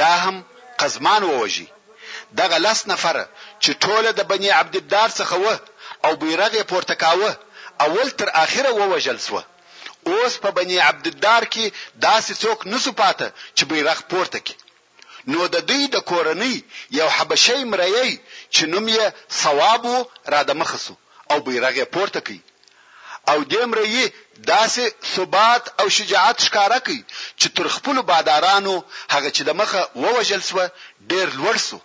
دا هم قزمان ووژی دغه لس نفره چی ټوله د بنی عبدالدار څخه وه او بیرغ یې پورته کاوه اول تر اخره ووژل شوه اوس په بنی عبدالدار کی داسی څوک نشو پاته چی بیرغ پورته کی نو د دوی د کورنۍ یو حبشی مریی چی نوم یې ثواب وو را د مخه شو او بیرغ یې پورته کړ او دې مريي داسې ثبات او شجاعت ښکاره کړ چې تر خپلو بادارانو هغه چې د مخه ووژل شوه ډېر لوړ شو.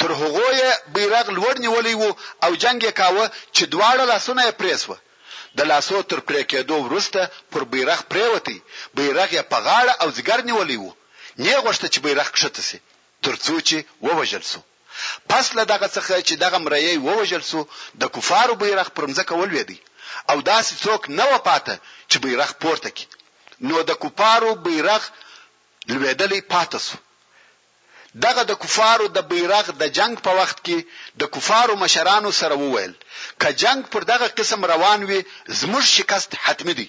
تر هغو یې بیرغ لوړ نیولی و او جنګ یې کاوه چې دواړه لاسونه یې پرې شوه. د لاسو تر پرې کېدو وروسته پر بیرغ پرېوت، بیرغ یې په غاړه او ځګر نیولی و، نۀ غوښته چې بیرغ کښته شي تر څو چې ووژل شو. پس له دغه څخه چې دغه مريی ووژل شو، د کفارو بيرغ پر مځکه ولوېدی او داسې څوک نه وه پاته چې بيرغ پورته کړي، نو د کفارو بيرغ لوېدلی پاته شو. دغه د کفارو د بيرغ د جنګ په وخت کې د کفارو مشرانو سره وويل، که جنګ پر دغه قسم روان وي، زموږ شکست حتمي دی.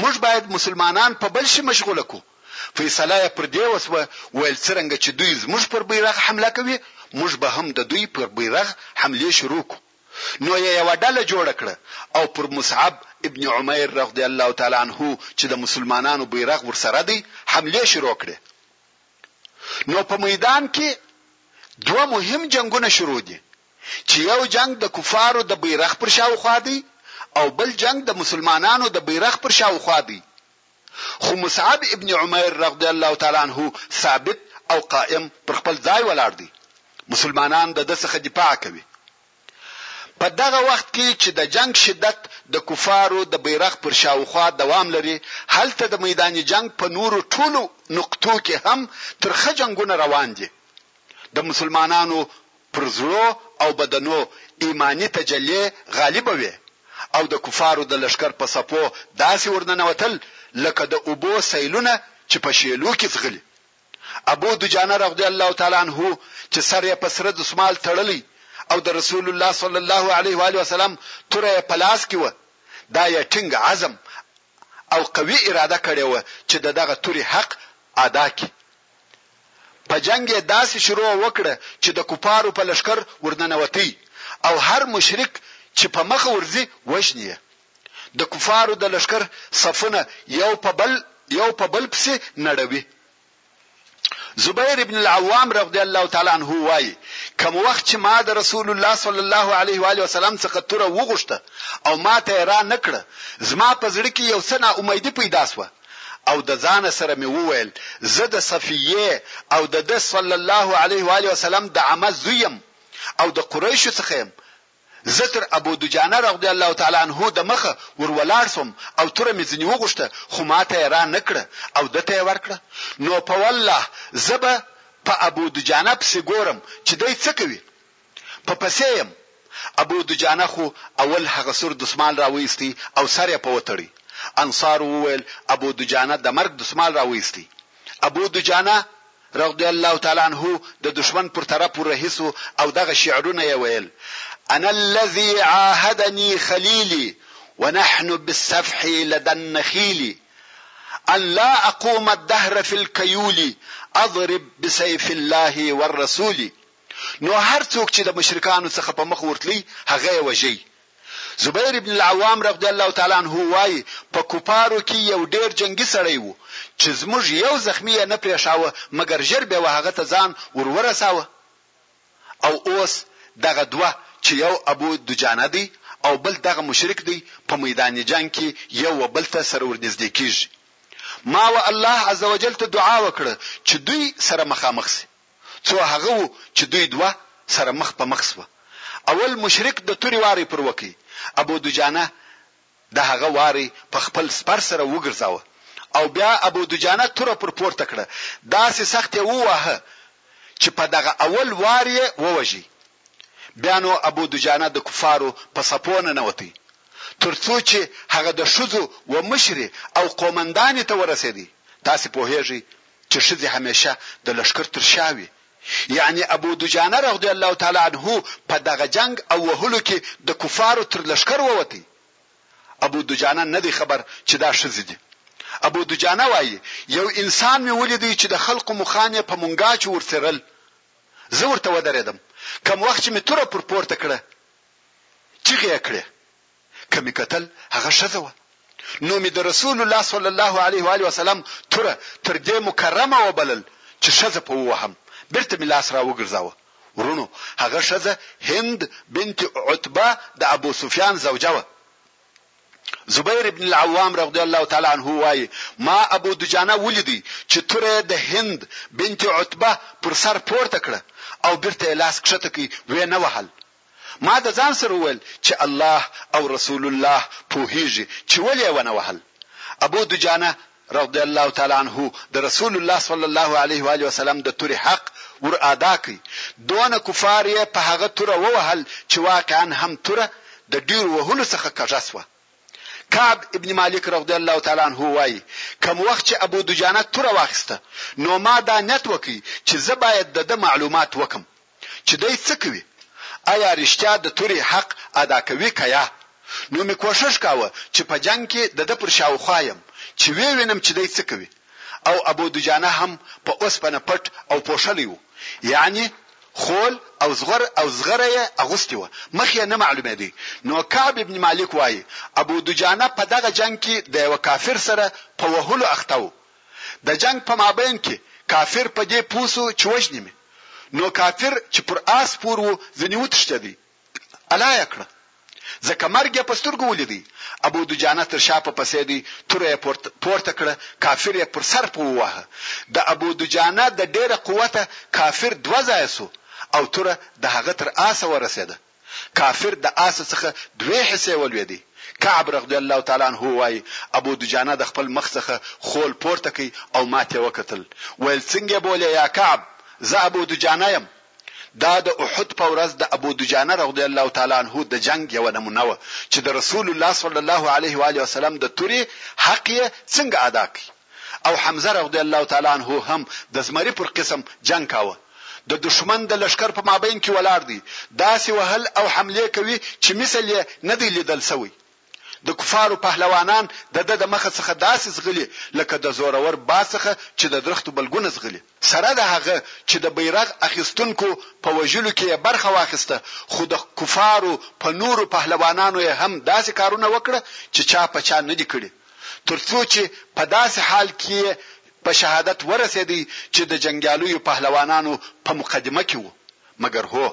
موږ باید مسلمانان په بل شي مشغول کړو، فیصله یې پر دې وشوه، ویل څرنګه چې دوی زموږ پر بیرغ حمله کوي، موږ به هم د دوی پر بیرغ حملې شروع کړو، نو یې یوه ډله جوړه کړه او پر مصعب ابن عمیر رضی الله تعالی عنه چې د مسلمانانو بیرغ ورسره دی حملې شروع کړې. نو په میدان کې دوه مهم جنګونه شروع دي. چې یو جنګ د کفارو د بیرغ پر شاوخوا دی او بل جنګ د مسلمانانو د بیرغ پر شاوخوا دی، خو مصعب ابن عمیر رضی الله تعالی عنه ثابت او قائم پر خپل ځای ولاړ دی، مسلمانان د ده څخه دفاع کوي. په دغه وخت کې چې د جنګ شدت د کفارو د بیرغ پر شاوخوا دوام لري، هلته د میدان جنګ په نورو ټولو نقطو کې هم ترخه جنګونه روان دي، د مسلمانانو پر زړو او بدنو ایماني تجلې غالبه وې او د کفارو د لښکر په څپو داسې ورننوتل لکه د اوبو سیلونه چې په شېلو کې ځغلي. ابو دجانه رضی الله تعالی عنه چې سر یې په سره دسمال تړلی او د رسول الله صلی الله علیه وآله وسلم توره یې په لاس کې وه، دا یې ټینګ عزم او قوي اراده کړې وه چې د دغه توري حق ادا کړي. په جنګ یې داسې شروع وکړه چې د کفارو په لښکر ورننوتی او هر مشرک چې په مخه ورځي وژني یې. د کفارو د لښکر صفونه یو په بل یو په بل پسې نړوي. زبیر ابن العوام رضی الله تعالی عنه وایي کوم وخت چې ما د رسول الله صلی الله علیه و علیه وسلم څخه توره وغوښته او ما ته را نکړه زما په زړه کې یو څه نا امیدي پیدا سوه او د ځان سره مې وویل زه د صفیه او د د صلی الله علیه و علیه وسلم د عمه زویم او د قریشو څخه يم زه تر ابو دجانه رضی الله تعالی عنه د مخه ور ولاړ شوم او توره مې ځنې وغوښته خو ماته یې را نه کړه او ده ته یې ورکړه نو په والله زه به په ابو دجانه پسې ګورم چې دی څه کوي په پسې یم ابو دجانه خو اول هغه سور دسمال را وایستی او سر یې په وتړی انصارو وویل ابو دجانه د مرګ دسمال را وایستی ابو دجانه رضی الله تعالی عنه د دښمن پر طرف ور رهي شو او دغه شعرونه یې ویل، انا الذی عاهدنی خلیلی ونحن بالسفح لدی النخیل ان لا اقوم الدهر فی الکیول اضرب بسیف الله والرسول نو هر څوک چې د مشرکانو څخه په مخ ورتلی هغه یې وژی زبیر بن العوام رضی الله تعالی عنه وايي، په کفارو کي یو ډېر جنګي سړی وو، چي زموږ یو زخمي یې نه پرېښاوه مګر ژر به هغه ته ځان ور ورساوه او اوس دغه دوه چي یو ابو دجانه دی او بل دغه مشرک دی په میدان جنګ کي یو و بل ته سره ورنږدې کېږي. ما و الله عزوجل ته دعا وکړه چي دوی سره مخامخ سي. څو هغه وو چې دوی دوه سره مخ په مخ شوه اول مشرک د تورې واری پر وکړ ابو دجانه د هغه واری په خپل سپر سره وګرځاوه او بیا ابو دجانه توره پر پورته کړه داسې سخت یې وواهه چې په دغه اول وار یې ووژی بیا نو ابو دجانه د کفارو په صفو ننوتی تر څو چې هغه د ښځو و مشرې او قومندانې ته ورسیدی تاسې پوهیږئ چې ښځې همېشه د لښکر تر شا وي، يعنې ابو دجانه رضی الله تعالی عنه په دغه جنګ او وهلو کې د کفارو تر لښکر ووت، ابو دجانه نه دی خبر چې دا ښځې دي، ابو دجانه وايي، يو انسان مې وليد چې د خلقو مخان يې په مونګاچو ورڅېرل، زه ورته ودرېدم، کوم وخت چې مې توره پر پورته کړه، چيغې يې کړې. که مې کتل هغه ښځه وه نو مې د رسول الله صلی الله علیه و آله وسلم توره تر دې مکرمه وبلل چې ښځه په ووهم، بېرته مې لاس را وګرځاوه. وروڼو! هغه ښځه هند بنت عتبه د ابو سفیان زوجه وه. زبیر ابن العوام رضی الله تعالی عنه وايي، ما ابو دجانه ولید چې توره یې د هند بنت عتبه پر سر پورته کړه او بېرته یې لاس کښته کړ، ویې نه وهل. ما د ځان سره وویل چې الله او رسول الله پوهیږي چې ولې یې ونه وهل. ابو دجانه رضی الله تعالی عنه د رسول الله صلی الله علیه وآله وسلم د تورې حق ور ادا کړ، دونه کفار یې په هغه توره ووهل چې واقعا هم توره د ډیرو وهلو څخه کږه شوه. کعب ابن مالک رضی الله تعالی عنه وایي، کوم وخت چې ابو دجانه توره واخیسته نو ما دا نیت وکړ چې زه باید دده معلومات وکړم، چې دی څه کوي؟ ایا رښتیا د تورې حق ادا کوي که یا؟ نو مې کوښښ کاوه چې په جنګ کې د ده پر شاوخوا یم چې ویې وینم چې دی څه کوي؟ او ابو دجانه هم په اوسپنه پټ او پوښلی و، یعنې خول او زغر او زغره یې اغوستې وه، مخ یې نه معلومېدی، نو کعب بن مالک وایي، ابو دجانه په دغه جنګ کې د یوه کافر سره په وهلو اخته و، د جنګ په مابین کې کافر په دې پوه شو چې وژني مې، نو کافر چې پر آس سپور و ځنې وتښتېدی، الا یې کړه، ځکه مرګ یې په سترګو ولیدی، ابو دجانه تر شا په پسې دی، توره یې پورته کړه، کافر یې پر سر په وواهه، د ابو دجانه د ډېره قوته کافر دوه ځایه شو او توره د هغه تر آسه ورسېده. کافر د آس څخه دوې حصې ولوېدی، کعب رغدی الله تعالی عنه وايي، ابو دجانه د خپل مخ څخه خول پورته کړ او ماته وکتل، ویل، څنګه بولې یا کعب، زه ابو دجانه یم. دا د احد په ورځ د ابو دجانه رغدی الله تعالی عنه د جنګ یوه نمونه وه چې د رسول الله صلی الله علیه وآله وسلم د تورې حق یې څنګه ادا کړ. او حمزه رضی الله تعالی عنه هم د زمري پر قسم جنګ کاوه د دښمن د لښکر په مابین کې ولاړ دی داسې وهل او حملې کوي چې مثل یې نه دی لیدل شوی د کفارو پهلوانان د ده د مخه څخه داسې ځغلي لکه د زورور باز څخه چې د درختو بلګونه ځغلي. سره د هغه چې د بیرغ اخیستونکو په وژلو کې یې برخه واخیسته خو د کفارو په نورو پهلوانانو یې هم داسې کارونه وکړه چې چا په چا نه دي کړي تر څو چې په داسې حال کې یې په شهادت ورسیدی چې د جنګیالیو پهلوانانو په مقدمه کې وو مګر هو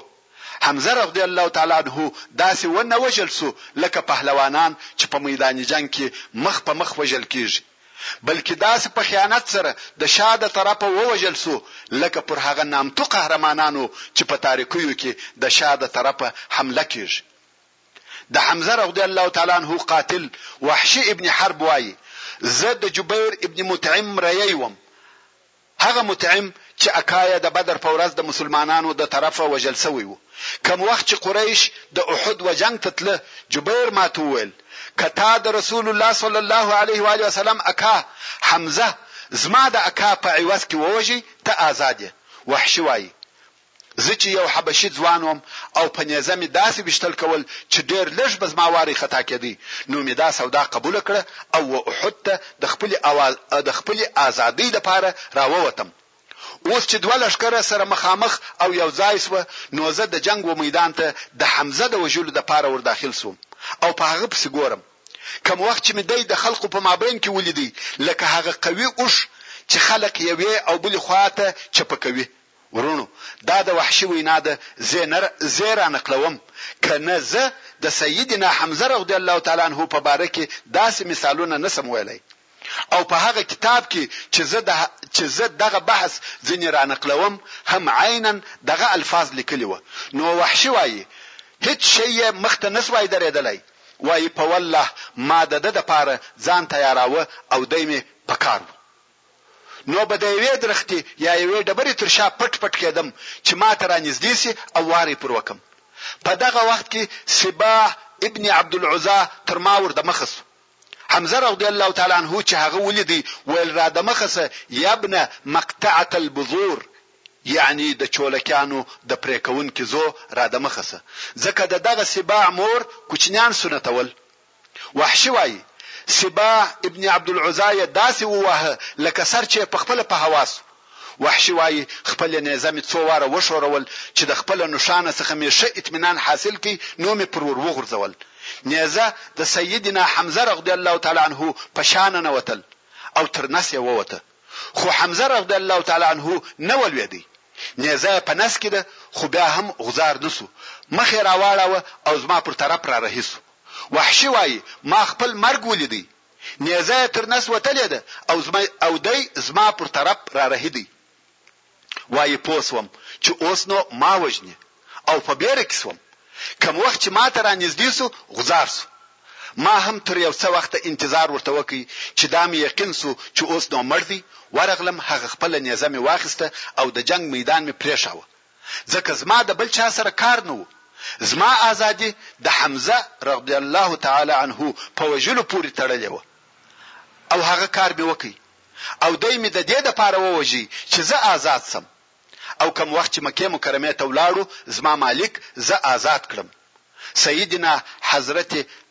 حمزه رضی الله تعالی عنه داسې و نه وژل شو لکه پهلوانان چې په میدان جنګ کې مخ په مخ وژل کیږي. بلکې داسې په خیانت سره د شاه د طرفه ووژل شو لکه پر هغه نامتو قهرمانانو چې په تاریکیو کې د شاه د طرفه حمله کیږي. د حمزه رضی الله تعالی عنه قاتل وحشي ابن حرب وايي، زه د جبیر ابن مطعم ریی وم هغه مطعم چې اکا یې د بدر په ورځ د مسلمانانو د طرفه وژل شوی و، کوم وخت چې قریش د احد و جنګ ته تله، جبیر ماته وویل، که تا د رسول الله صلی الله علیه و آله وسلم اکا، حمزه، زما د اکا په عوض کې ووژی، ته آزاد یې. وحشي وايي، زه چې یو حبشي ځوان وم او په نیزه مې داسې ویشتل کول چې ډېر لږ به زما واری خطا کېدی، نو مې دا سودا قبوله کړه او و احد ته د خپلې د خپلې ازادۍ لپاره راووتم. اوس چې دوه لښکره سره مخامخ او یو ځای شوه، نو زه د جنګ و میدان ته د حمزه د وژلو لپاره ور داخل شوم او په هغه پسې ګورم. کوم وخت چې مې دی د خلقو په مابین کې ولیدی، لکه هغه قوي اوښ چې خلق یوې او بلې خوا ته چپه کوي، وروڼو دا د وحشي وینا ده زۀ نه زۀ رانقلوم که نه زۀ د سیدنا حمزه رغدی الله تعالی عنه په باره کښې داسې مثالونه نه شم وئیلای او په هغه کتاب کښې چې زۀ چې زۀ دغه بحث ځنې رانقلوم هم عیناً دغه الفاظ لیکلي وه نو وحشي وائي هیڅ شی یې مخ ته نه شوای درېدلای وائي په والله ما د ده د پاره ځان تیاراوه او دی مې په کار وو نو به د یوې درختې یا یوې ډبرې تر شا پټ پټ کېدم چې ما ته رانږدې شي او واری پر وکړم. په دغه وخت کې سباح ابن عبدالعزی تر ما ور دمخه شو. حمزه رضی الله تعالی عنه چې هغه ولیدی ویل را دمخه شه یابن مقطعة البذور یعنی د چولکیانو د پرې کوونکي زو را دمخه شه ځکه د دغه سباح مور کوچنیان سنتول وحشي وايي، سباح ابن عبدالعزی یې داسې وواهه لکه سر چې یې په خپله په هوا شو. وحشي وايي، خپل نېزه مې څو واره وښورول چې د خپله نښانه څخه مې ښه اطمینان حاصل کړي نو مې پر ور وغورځول. نېزه د سیدنا حمزه رضی الله تعالی عنه په شا ننوتل او تر نس یې ووته خو حمزه رضی الله تعالی عنه نه ولوېدی. نېزه یې په نس کې ده خو بیا هم غوځار نه شو، مخ یې راواړاوه او زما پر طرف رارهي شو. وحشي وايي، ما خپل مرګ وليدی، نېزه يې تر نس وتلې ده او دی زما پر طرف رارهي دی. وايي، پوه شوم چې اوس نو ما وژني او په بېره کې شوم. کوم وخت چې ما ته رانږدې شو، غوځار شو. ما هم تر يو څه وخته انتظار ورته وکړ چې دا مې يقين شو چې اوس نو مړ دی، ورغلم هغه خپله نېزه مې واخيسته او د جنګ ميدان مې پرېښاوه، ځکه زما د بل چا سره کار نه وو، زما آزادي د حمزه رغدی الله تعالی عنه په وژلو پوري تړلې وه او هغه کار مي وکړ او دی مي ددې دپاره ووژی چي زه آزاد سم او کوم وخت چي مکې مکرمې ته ولاړو زما مالک زه آزاد کړم سيدنا حضرت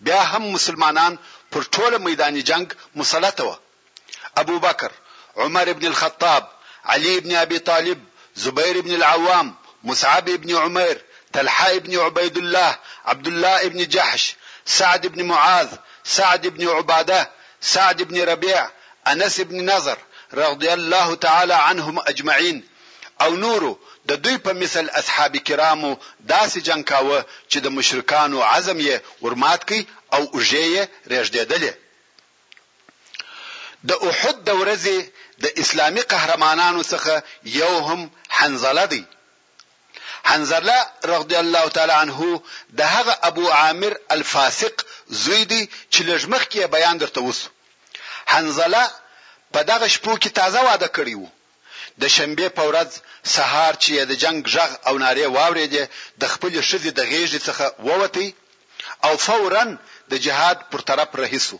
بیا هم مسلمانان پر ټوله میدان جنګ مسلط وه. ابوبکر، عمر بن الخطاب، علی بن ابی طالب، زبیر بن العوام، مصعب بن عمیر، طلحه بن عبیدالله، عبدالله بن جحش، سعد بن معاذ، سعد بن عباده، سعد بن ربیع، انس بن نضر، رضی الله تعالی عنهم اجمعین، او نورو د دوی په مثل اصحاب کرامو داسې جنګ کاوه چې د مشرکانو عزم یې ورمات کړ او اوږې یې رېږدېدلې. د احد د ورځې د اسلامي قهرمانانو څخه یو هم حنظله دی. حنظله رضی الله تعالی عنه د هغه ابو عامر الفاسق زوی دی چې لږ مخکې یې بیان درته وشو. حنظله په دغه شپو کې تازه واده کړی و. د شنبې په ورځ سهار چې یې د جنګ ږغ او نارې واورېدې، د خپلې ښځې د غېږې څخه ووت او فوراً د جهاد پر طرف رهي شو.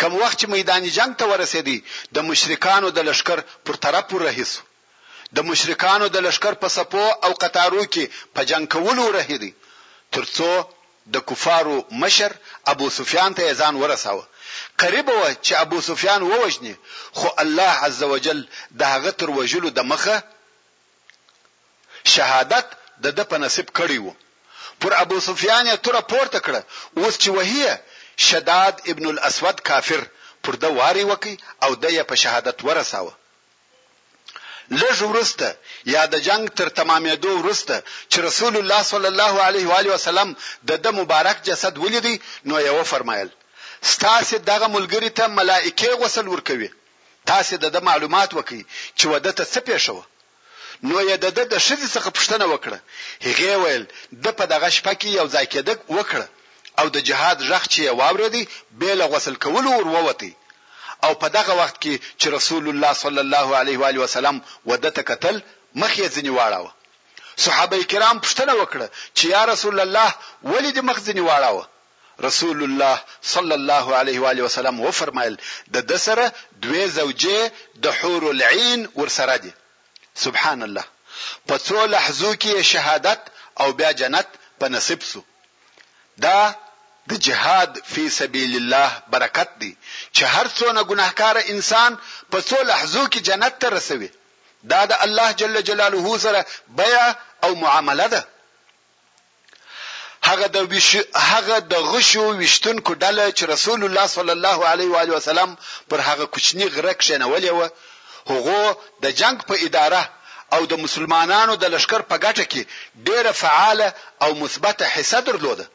کوم وخت چې میدان جنګ ته ورسېد، د مشرکانو د لښکر پر طرف ور رهي شو. د مشرکانو د لښکر په صفو او قطارو کې په جنګ کولو ور رهېد، تر څو د کفارو مشر ابو سفیان ته یې ځان ورساوه، قریبه وه چې ابو سفیان ووژني، خو الله عز وجل د هغه تر وژلو دمخه شهادت د ده په نصیب کړی و، پر ابو سفیان یې توره پورته کړه، اوس چې وهي یې، شداد ابن الاسود کافر پر ده واری وکړ او ده یې په شهادت ورساوه. لږ وروسته یا د جنګ تر تمامېدو وروسته چې رسول الله صلی الله علیه و آله وسلم د ده مبارک جسد ولید نو یې وفرمایل، ستاسې دغه ملګري ته ملائکې غسل ورکوي، تاسې د ده معلومات وکړئ چې و ده ته څه پېښه وه؟ نو یې د ده د ښځې څخه پوښتنه وکړه، هغې ویل، ده په دغه شپه کې یو ځای کېدګ وکړه او د جهاد ږغ چې یې واورېد بې له غسل کولو ور ووت، او په دغه وخت کې چې رسول الله صلی الله علیه و آله وسلم و ده ته کتل مخ یې ځنې واړاوه. صحابه کرام پوښتنه وکړه چې یا رسول الله ولې دې مخ ځنې واړاوه؟ رسول الله صلی الله علیه و آله وسلم وفرمایل، د ده سره دوې زوجې د حور العین ورسره دي. سبحان الله! په څو لحظو کې یې شهادت او بیا جنت په نصیب شو. دا د جهاد فی سبیل الله برکت دی چې هر څونه ګنهکاره انسان په څو لحظو کې جنت ته رسوي دا د الله جل جلاله سره بیعه او معامله ده هغه د ویش هغه د غشو وشتونکو ډله چې رسول الله صلی الله علیه و علیه وسلم پر هغه کوچنی غره کښنولې و هغو د جنګ په اداره او د مسلمانانو د لښکر په ګټه کې ډېره فعاله او مثبته حصه درلوده.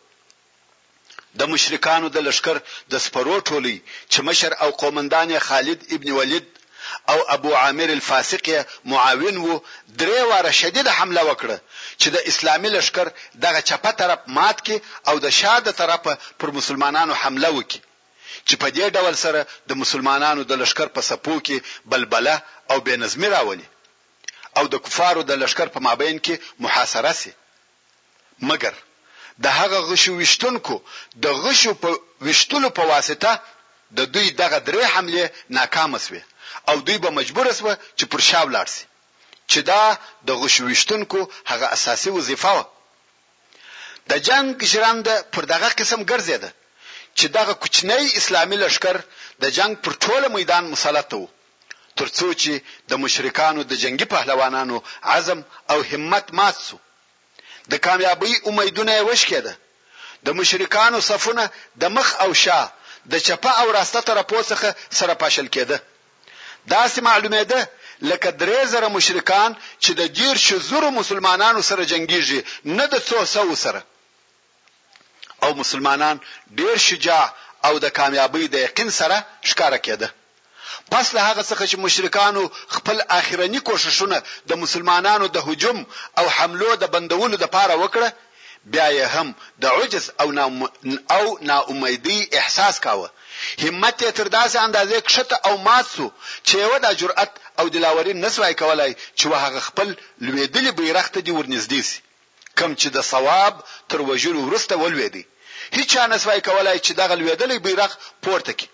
د مشرکانو د لښکر د سپرو ټولۍ چې مشر او قومندان یې خالد ابن ولید او ابو عامر الفاسق یې معاون وو، درې واره شدیده حمله وکړه چې د اسلامي لښکر دغه چپه طرف مات کړي او د شا د طرفه پر مسلمانانو حمله وکړي. چې په دې ډول سره د مسلمانانو د لښکر په صفو کې بلبله او بې نظمي راولي او د کفارو د لښکر په مابین کې محاصره شي مګر د هغه غشو ویشتونکو د غشو په ویشتلو په واسطه د دوی دغه درې حملې ناکامه شوې او دوی به مجبور شوه چې پر شا ولاړ شي چې دا د غشو ویشتونکو هغه اساسي وظیفه وه. د جنګ ژرنده پر دغه قسم ګرځېده چې دغه کوچنی اسلامي لښکر د جنګ پر ټوله میدان مسلط و، تر څو چې د مشرکانو د جنګي پهلوانانو عزم او همت مات شو. د کامیابۍ امیدونه یې وشکېده. د مشرکانو صفونه د مخ او شا، د چپه او راسته طرفو څخه سره پاشل کېده. داسې معلومېده لکه درې زره مشرکان چې د دېرشو زرو مسلمانانو سره جنګېږي نه د څو سوو سره. او مسلمانان ډېر شجاع او د کامیابۍ د یقین سره ښکاره کېده. پس له هغه څخه چې مشرکانو خپل آخرني کوښښونه د مسلمانانو د هجوم او حملو د بندولو لپاره وکړه، بیا یې هم د عجز او ناامیدۍ احساس کاوه، همت یې تر داسې اندازې کښته او مات شو چې یوه دا جرئت او دلاوري نه شوای کولای چې و هغه خپل لوېدلي بیرغ ته دې ورنږدې شي کوم چې د صواب تر وژلو وروسته ولوېدی هیچا نه شوای کولای چې دغه لوېدلی بیرغ پورته کړي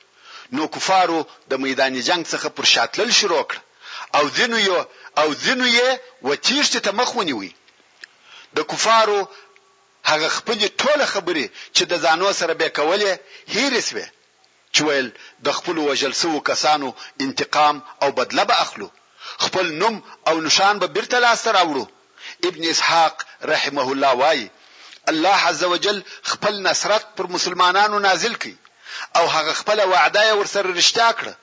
نو کفارو د میدان جنګ څخه پر شاتلل شروع کړ او ځینو یې او ځینو یې و تیښتې ته مخ ونیوی. د کفارو هغه خپلي ټوله خبري چي د ځانو سره به يې کولې هيري سوې چي ويل د خپلو وژل سوو کسانو انتقام او بدله به اخلو، خپل نوم او نښان به بيرته لاس ته راوړو، ابن اسحاق رحمه الله وايي، الله عزوجل خپل نصرت پر مسلمانانو نازل کړ او هغه خپله وعده يې ورسره رښتيا کړه،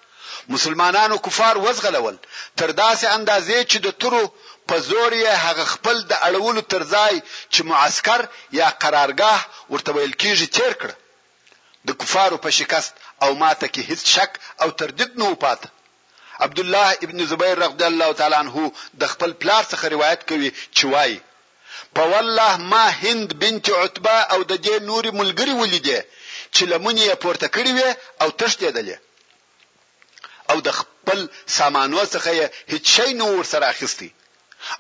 مسلمانانو کفار وځغلول تر داسې اندازې چې د تورو په زور یې هغه خپل د اړولو تر ځای چې معسکر یا قرارګاه ورته ویل کېږي تېر کړ. د کفارو په شکست او ماته کې هېڅ شک او تردید نه و پاته. عبدالله ابن زبیر رغدی الله تعالی عنه د خپل پلار څخه روایت کوي چې وايي، په والله ما هند بنت عتبه او د دې نورې ملګرې ولیدې چې لمنې یې پورته کړې وې او تښتېدلې. او د خپل سامانو څخه یې هیڅ شی نه وو ورسره اخیستی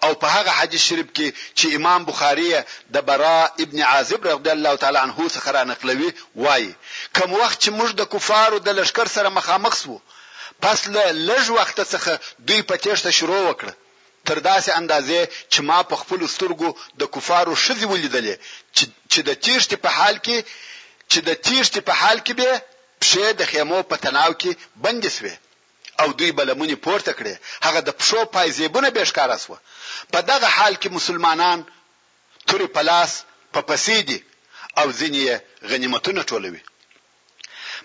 او په هغه حدیث شریف کي چي امام بخاري یې د برا ابن عازب رضی الله تعالی عنه څخه را نقلوي وايي کوم وخت چي موږ د کفارو د لښکر سره مخامخ سوو پس له لږ وخته څخه دوی په تېښته شروع وکړه تر داسې اندازې چې ما په خپلو سترګو د کفارو ښځې ولیدلې چې د تیښتې په حال کې چې د تیښتې په حال کې به پښې د خېمو په تناو کې بندې شوې او دوی به لمنې پورته کړې، هغه د پښو پایزېبونه بې ښکاره شوه. په دغه حال کې مسلمانان تورې په لاس په پسې دي او ځینې یې غنیمتونه ټولوي.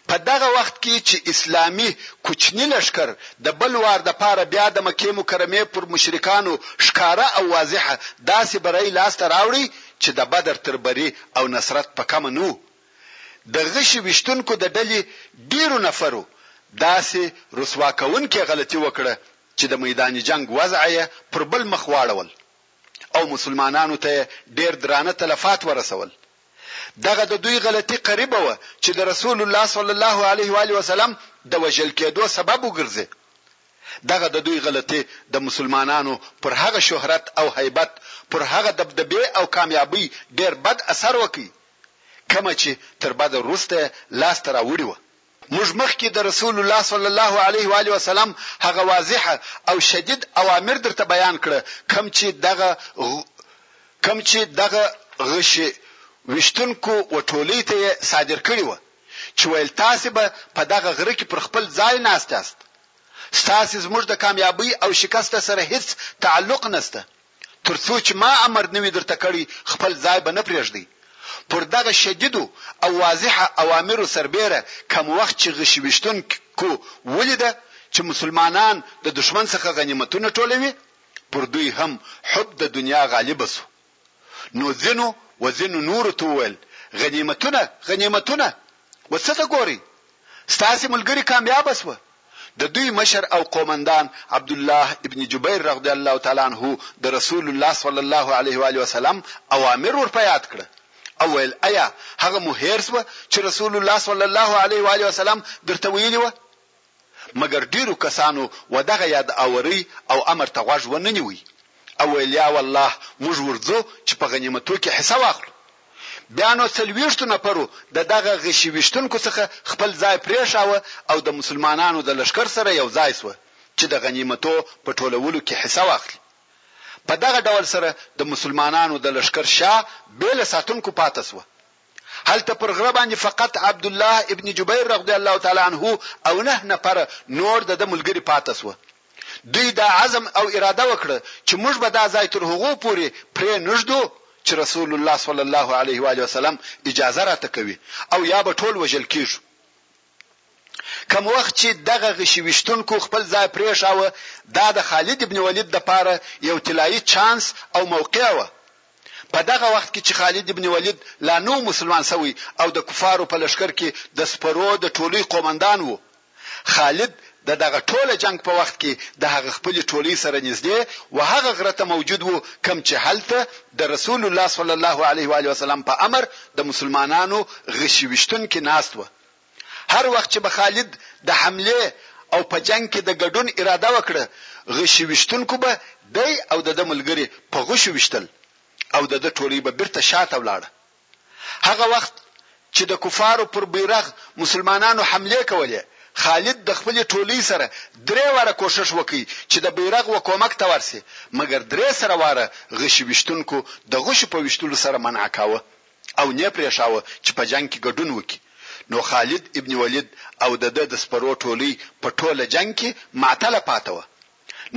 په دغه وخت کې چې اسلامي کوچني لښکر د بل وار لپاره بیا د مکې مکرمې پر مشرکانو ښکاره او واضحه داسې بری لاسته راوړی چې د بدر تر بري او نصرت په کمه نه وو، د غشي ویشتونکو د ډلې ډېرو نفرو داسې رسوا کوونکې غلطي وکړه چې د میدان جنګ وضع یې پر بل مخ واړول او مسلمانانو ته یې ډېر درانه تلفات ورسول. دغه د دوی غلطي قریبه وه چې د رسول الله صلی الله علیه وآله وسلم د وژل کېدو سبب وګرځي. دغه د دوی غلطي د مسلمانانو پر هغه شهرت او هیبت، پر هغه دبدبې او کامیابۍ ډېر بد اثر وکړ. کومه چې تر بدر وروسته یې لاس ته راوړي وه. موږ مخکې د رسول الله صلی الله علیه وآله وسلم هغه واضح او شدید اوامر درته بیان کړه کوم چې دغه کوم چې دغه غشي ویشتونکو و ټولۍ ته یې صادر کړي وه چې ویل تاسې به په دغه غره کې پر خپل ځای ناست یاست، ستاسې زموږ د کامیابۍ او شکست سره هیڅ تعلق نشته. تر څو چې ما امر نه وي درته کړی خپل ځای به نه پرېږدئ. پر دغه شدیدو او واضحه اوامرو سربېره کوم وخت چې غشي ویشتون کو ولیده چې مسلمانان د دښمن څخه غنیمتونه ټولوي پر دوی هم حب د دنیا غالب شو نو ځینو و ځینو نورو ته وویل، غنیمتونه، غنیمتونه! و څه ته ګورئ؟ ستاسې ملګري کامیابه شوه. د دوی مشر او قومندان عبدالله ابن جبیر رضی الله تعالی عنه د رسول الله صلی الله علیه و آله وسلم اوامر ورپه یاد کړه او ویل، ایا هغه مو هېر شوه چې رسول الله صلی الله علیه و آله وسلم درته ویلي وه؟ مګر ډېرو کسانو ودغه یاد آورۍ او امر ته غوږ ونه نیوی او ویل، یا والله موږ ورځو چې په غنیمتو کې حصه واخلو. بیا نو څلوېښتو نفرو د دغه غشي ویشتونکو څخه خپل ځای پرېښاوه او د مسلمانانو د لښکر سره یو ځای شوه چې د غنیمتو په ټولولو کې حصه واخلي. په دغه ډول سره د مسلمانانو د لښکر شا بې له ساتونکو پاته شوه. هلته پر غره باندې فقط عبدالله ابن جبیر رضی الله تعالی عنه او نهه نفره نور د ده ملګري پاته شوه دوی دا عزم او اراده وکړه چې موږ به دا ځای تر هغو پورې پرې نه ږدو چې رسول الله صلی الله علیه و آله وسلم اجازه راته کوي او یا به ټول وژل کېږو. کوم وخت چې دغه غشي ویشتونکو خپل ځای پرېښاوه دا د خالد ابن ولید دپاره یو طلایي چانس او موقع وه. په دغه وخت کې چې خالد ابن ولید لا نه و مسلمان شوی او د کفارو په لښکر کې د سپرو د ټولۍ قومندان و، خالد د دغه ټوله جنګ په وخت کې د هغه خپلې ټولۍ سره نږدې و هغه غره ته موجود و کوم چې هلته د رسول الله صلی الله علیه وآله وسلم په امر د مسلمانانو غشي ویشتونکي ناست و هر وخت چې به خالد د حملې او په جنګ کې د ګډون اراده وکړه غشي ویشتونکو به دی او د ده ملګري په غشو ویشتل او د ده ټولۍ به بیرته شاته ولاړه. هغه وخت چې د کفارو پر بیرغ مسلمانانو حملې کولې، خالد د خپلې ټولۍ سره درې واره کوښښ وکړ چې د بیرغ و کومک ته ورشي، مګر درې سره واره غشي ویشتونکو د غشو په ویشتلو سره منع کاوه او نۀ پرېښاوه چې په جنګ کې ګډون وکړي، نو خالد ابن ولید او د ده د سپرو ټولۍ په ټوله جنګ کې معطله پاتې وه.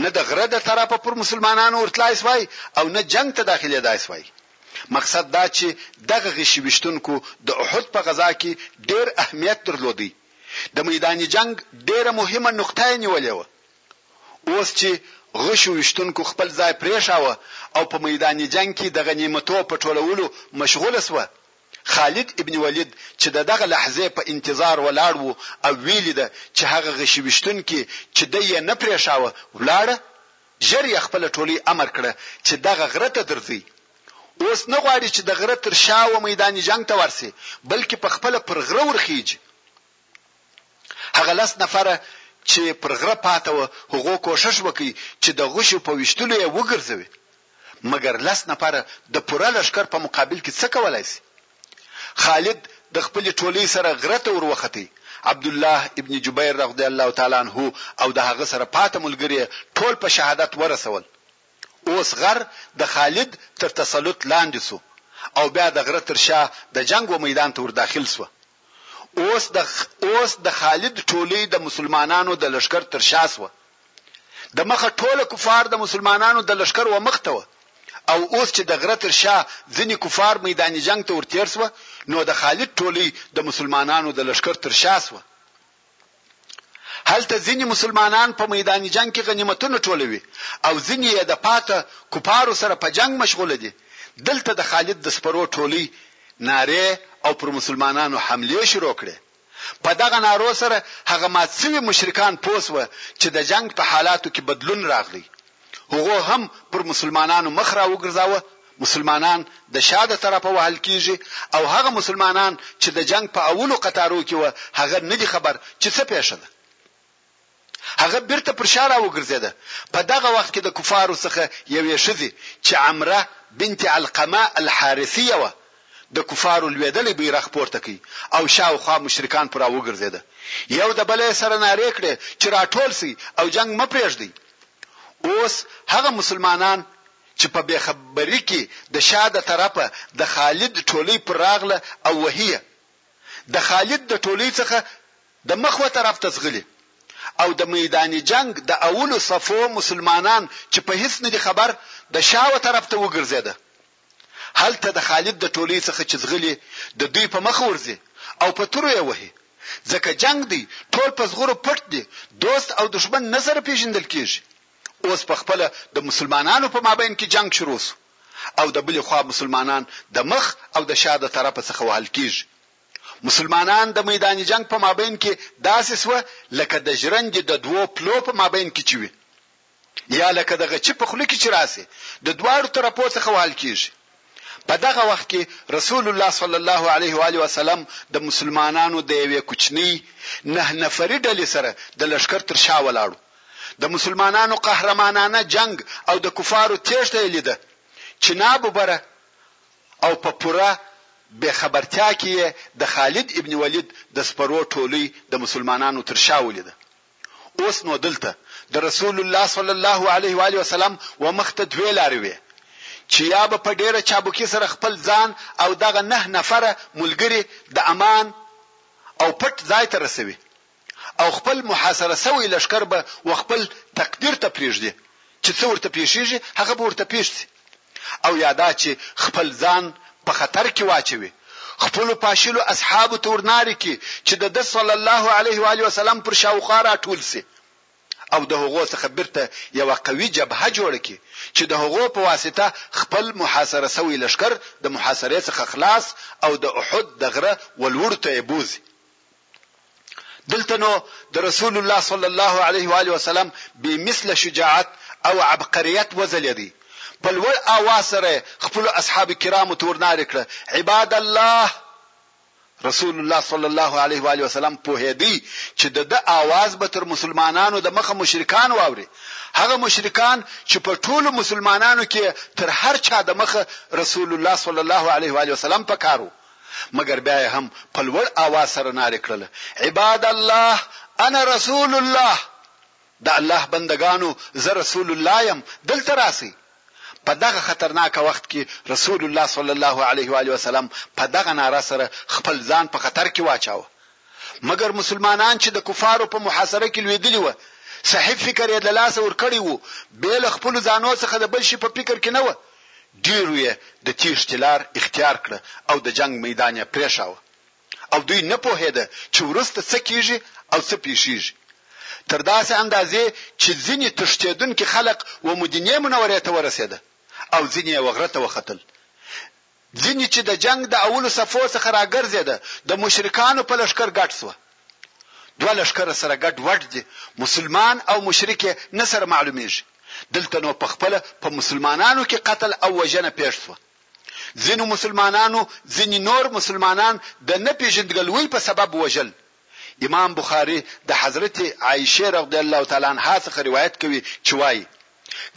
نه د غره د طرفه پر مسلمانانو ورتلای سوای او نه جنګ ته داخلېدای سوای. مقصد دا چي دغه غشي ویشتونکو د احد په غزا کي ډېر اهمیت درلودی، د میدان جنګ ډېره مهمه نقطه یې نیولې وه. اوس چي غشو ویشتونکو خپل ځای پرېښاوه او په میدان جنګ کي د غنیمتو په ټولولو مشغوله سوه، خالد ابن ولید چې د دغه لحظې په انتظار ولاړ وو او ویې لیده چې هغه غشي ویشتونکې چې دی یې نه پرېښاوه ولاړه، ژر یې خپله ټولۍ امر کړه چې دغه غره ته درځئ. اوس نه غواړي چې د غره تر شا و میدان جنګ ته ورشي، بلکې په خپله پر غره ورخېژي. هغه لس نفره چې پر غره پاته وه هغو کوښښ وکړ چې د غشو په ویشتلو یې وګرځوي مګر لس نفره د پوره لښکر په مقابل کې څه کولای شي؟ خالد د خپلې ټولۍ سره غره ته وروخت، عبدالله ابن جبیر رضی الله تعالی عنه او د هغه سره پاته ملګري یې ټول په شهادت ورسول. اوس غر د خالد تر تسلط لاندې شو او بیا د غره تر شا د جنګ و میدان ته ور داخل شو. اوس د اوس د خالد ټولۍ د مسلمانانو د لښکر تر شا شوه. د مخه ټوله کفار د مسلمانانو د لښکر و مخ ته وه او اوس چې د غره تر شا ځینې کفار میدان جنګ ته ور تېر شوه نو د خالد ټولۍ د مسلمانانو د لښکر تر شا شوه. هلته ځینې مسلمانان په میدان جنګ کې غنیمتونه ټولوي او ځینې یې د پاته کفارو سره په جنګ مشغول دي، دلته د خالد د سپرو ټولۍ نارې او پر مسلمانانو حملې شروع کړې. په دغه نارو سره هغه مات شوي مشرکان پوه شوه چې د جنګ په حالاتو کې بدلون راغلی هغو هم پر مسلمانانو مخ را وګرځاوه، مسلمانان د شا د طرفه وهل کیږي او هغه مسلمانان چې د جنګ په اولو قطارو کې وه هغه نه دي خبر چې څه پیښه ده. هغه بیرته پر شا را وګرځیده، په دغه وخت کې د کفارو څخه یوې ښځې چې عمره بنت علقمه الحارثیه وه د کفارو لویدلی بیرغ پورته کړ او شاوخوا مشرکان پر را وګرځیده یو د بله سره نارې کړې چې راټول شئ او جنګ مه پریږدئ، اوس هغه مسلمانان چې په بې خبري کې د شاه د طرفه د خالد ټولۍ پر راغله او وهي یې، د خالد د ټولۍ څخه د مخوه طرف ته ځغلي او د میدان جنګ د اولو صفو مسلمانان چې په هیڅ نه دي خبر د شاوه طرف ته وګرځېده. هلته د خالد د ټولۍ څخه چې ځغلي د دوی په مخه ورځي او په تورو یې وهي ځکه جنګ دی ټول په زغرو پټ دي دوست او دښمن نه سره پیژندل کیږي اوس په خپله د مسلمانانو په مابین کې جنګ شروع شو او د بلې خوا مسلمانان د مخ او د شا د طرفه څخه وهل کیږي مسلمانان د میدان جنګ په مابین کې داسې سوه لکه د ژرندې د دوو پلو په مابین کې چې وي یا لکه د غچي په خوله کې چې راشي د دواړو طرفو څخه وهل کیږي. په دغه وخت کې رسول الله صلی الله علیه وآله وسلم د مسلمانانو د یوې کوچنۍ نه نفري ډلې سره د لښکر تر شا ولاړ و. د مسلمانانو قهرمانانه جنګ او د کفارو تېښته یې لیده چې ناببره او په پوره بې خبرتیا کې یې د خالد ابن ولید د سپرو ټولۍ د مسلمانانو تر شا ولیده. اوس نو دلته د رسول الله صلی الله علیه و آله وسلم و مخ ته دوې لارې وې چې یا به په ډېره چابکي سره خپل ځان او دغه نه نفره ملګري د امان او پټ ځای ته رسوي او خپل محاصره شوی لښکر به و خپل تقدیر ته پرېږدي چې څه ورته پېښېږي هغه به ورته پېښ شي او یا دا چې خپل ځان په خطر کې واچوي، خپلو پاشلو اصحابو ته ورنارې کړي چې د ده صلی الله علیه و آله وسلم پر شاوخوا راټول شي او د هغو څخه بېرته یوه قوي جبهه جوړه کړي چې د هغو په واسطه خپل محاصره شوی لښکر د محاصرې څخه خلاص او د احد د غره ولوړو ته یې بوځي. دلته نو د رسول الله صلی الله علیه و آله وسلم بې مثله شجاعت او عبقریت وځلېدی، په لوړ آواز سره یې خپلو اصحاب کرامو ته ورنارې کړه، عباد الله! رسول الله صلی الله علیه و آله وسلم پوهېدی چې د ده آواز به تر مسلمانانو د مخه مشرکان واوري، هغه مشرکان چې په ټولو مسلمانانو کې یې تر هر چا د مخه رسول الله صلی الله علیه و آله وسلم په کار وو، مګر بیا یې هم په لوړ آواز سره نارې کړله، عباد الله انا رسول الله، د الله بندګانو زه رسول الله یم، دلته راسئ! په دغه خطرناک وخت کې رسول الله صلی الله علیه وآله وسلم په دغه ناره سره خپل ځان په خطر کې واچاوه، مګر مسلمانان چې د کفارو په محاصره کې لوېدلي وه، صحیح فکر یې له لاسه ورکړی و، بې له خپلو ځانو څخه د بل شي په فکر کې نه وه، ډېرو یې د تېښتې لار اختیار کړه او د جنګ میدان یې پرېښاوه او دوی نه پوهېده چې وروسته څه کېږي او څه پېښېږي تر داسې اندازې چې ځینې تښتېدونکي خلق و مدینې منورې ته ورسېده او ځینې یې و غره ته وختل ځینې چې د جنګ د اولو صفو څخه راګرځېده د مشرکانو په لښکر ګډ شوه. دوه لښکره سره ګډ وډ دي، مسلمان او مشرک یې نه سره معلومېږي. دلته نو پخپله په مسلمانانو کې قتل او وژنه پېښ شوه. ځینو مسلمانانو ځینې نور مسلمانان د نه پېژندګلوۍ په سبب وژل امام بخاري د حضرت عائشې رضي الله تعالی عنها څخه روايت کوي چې وايي،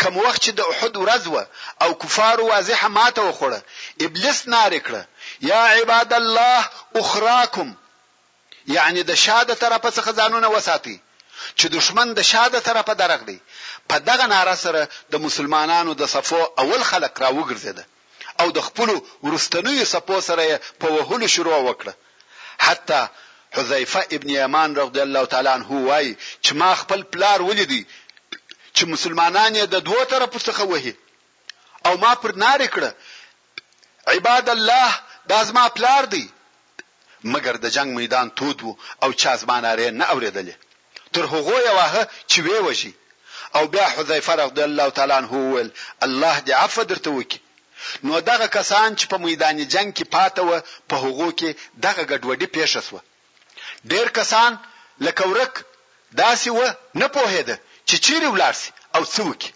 کوم وخت چې د احد ورځ وه او کفارو واضحه ماته وخوړه، ابليس نارې کړه، يا عباد الله اخراکم، يعني د شا د طرفه څخه ځانونه وساتئ، چې دښمن د شا د طرفه درغلی، په دغه ناره سره د مسلمانانو د صفو اول خلق راوګرځېده. او د خپلو وروستنیو څپو سره یې په وهلو شروع وکړه حتی حذیفه ابن یمان رضی الله تعالی عنه وایي چې ما خپل پلار ولیدی چې مسلمانان یې د دوو طرفو څخه وهي او ما پر نارې کړه عباد الله دا زما پلار دی مګر د جنګ میدان تود و او چا زما نارې نه اورېدلې تر هغو یې واهه چې ویې وژي او بیا حذیفه رضی الله تعالی عنه وویل، الله دې عفوه درته وکړي. نو دغه کسان چې په میدان جنګ کې پاته وه په هغو کې دغه ګډوډي پېښه شوه. ډېر کسان لکه ورک داسې وه نه پوهېده چې چېرې ولاړ شي او څه وکړي.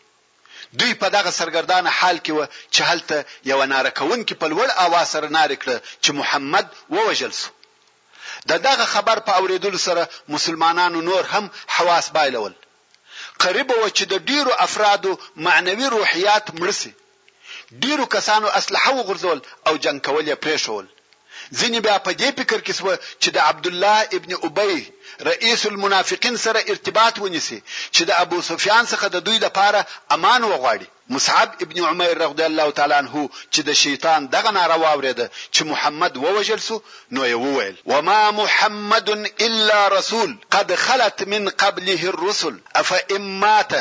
دوی په دغه سرګردانه حال کې وه چې هلته یوه ناره کوونکي په لوړ اواز سره نارې کړه چې محمد ووژل شو. د دغه خبر په اورېدلو سره مسلمانانو نور هم حواس بایلول. قریبه وه چې د ډېرو افرادو معنوي روحیات مړه شي. ډېرو کسانو اسلحه وغورځول او جنګ کول یې پرېښول. ځینې بیا په دې فکر کې شوه چې د عبدالله ابن ابی، رئیس المنافقین، سره ارتباط ونیسي چې د ابو سفیان څخه د دوی لپاره امان وغواړي. مصعب ابن عمیر رضی الله تعالی عنه چې د شیطان دغه ناره واورېده چې محمد ووژل شو نو یې وویل، وما محمد الا رسول قد خلت من قبله الرسل افان مات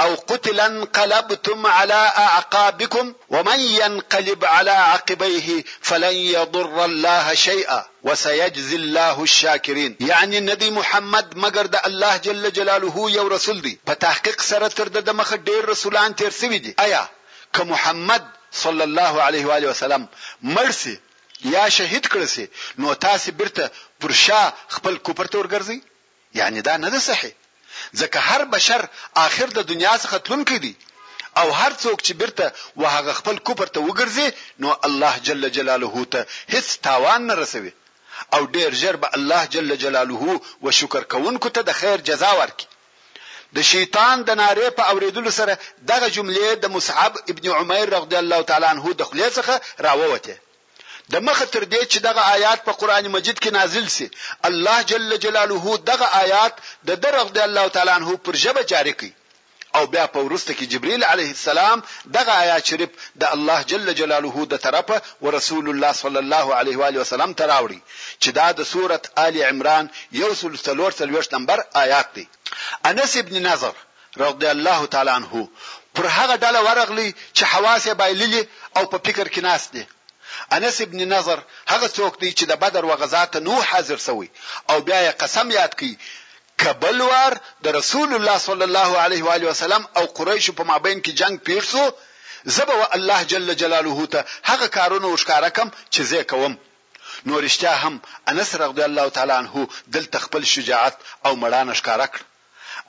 او قتل انقلبتم علی اعقابکم ومن ینقلب علی عقبیه فلن یضر الله شیئا وسیجزی الله الشاکرین یعنی نه دی محمد مګر د الله جل جلاله یو رسول دی په تحقیق سره تر ده دمخه ډیر رسولان تیر سوي دي ایا که محمد صلی الله علیه وآله وسلم مړ سي یا شهید کړل سي نو تاسي بیرته پر شا خپل کفر ته ورګرځئ؟ یعنی دا نه ده صحیح ځکه هر بشر آخر د دنیا څخه تلونکی دی او هر څوک چې بیرته و هغه خپل کفر ته وګرځي نو الله جل جلاله ته هیڅ تاوان نه رسوي او ډیر ژر به الله جل جلاله و شکر کوونکو ته د خیر جزا ورکړي د شیطان د نارې په اوریدلو سره دغه جملې د مصعب ابن عمر رضی الله تعالی عنه د خلی څخه راووته د مخه تر دې چې دغه آیات په قرآن مجید کې نازل شي، الله جل جلاله دغه آیات د ده رضی الله تعالی عنه پر ژبه جاري کړ او بیا په وروسته کې جبریل علیه السلام دغه آیات شریف د الله جل جلاله د طرفه ورسول الله صلی الله علیه و آله وسلم ته راوړ چې دا د سورة آل عمران یو سل څلور څلوېښت نمبر آیات دی. انس ابن نضر رضی الله تعالی عنه پر هغه ډله ورغلی چې حواس یې بایللي او په فکر کې ناست دي. انس ابن نضر هغه څوک دی چې د بدر و غزا ته نه و حاضر شوی او بیا یې قسم یاد کړ که بل وار د رسول الله صلی الله علیه و آله وسلم او قریشو په مابین کې جنګ پېښ شو زه به و الله جل جلاله ته هغه کارونه ورښکاره کړم چې زه کوم نو رښتیا هم انس رضی الله تعالی عنه دلته خپل شجاعت او مړانه ښکاره کړه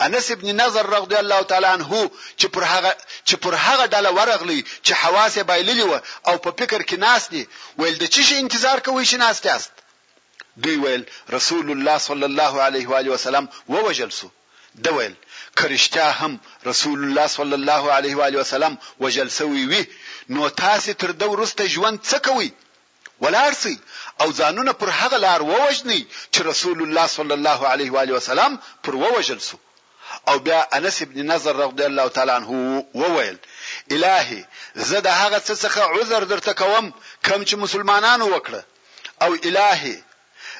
انس ابن نضر رضی الله تعالی عنه چې پر هغه چې پر هغه ډله ورغلی چې حواس یې بایللي وه او په فکر کې ناست دي، ویل، د څه شي انتظار کوئ چې ناست یاست؟ دوی ویل، رسول الله صلی الله علیه وآله وسلم ووژل شو. ده ویل، که رښتیا هم رسول الله صلی الله علیه وآله وسلم وژل شوی وي، نو تاسې تر ده وروسته ژوند څه کوئ؟ ولاړ شئ او ځانونه پر هغه لار ووژنئ چې رسول الله صلی الله علیه و آله وسلم پر ووژل شو او بیا انس ابن نظر رضی الله تعالی عنه وویل الهي زه د هغه څه څخه عذر درته کوم کوم چې مسلمانانو وکړه او الهي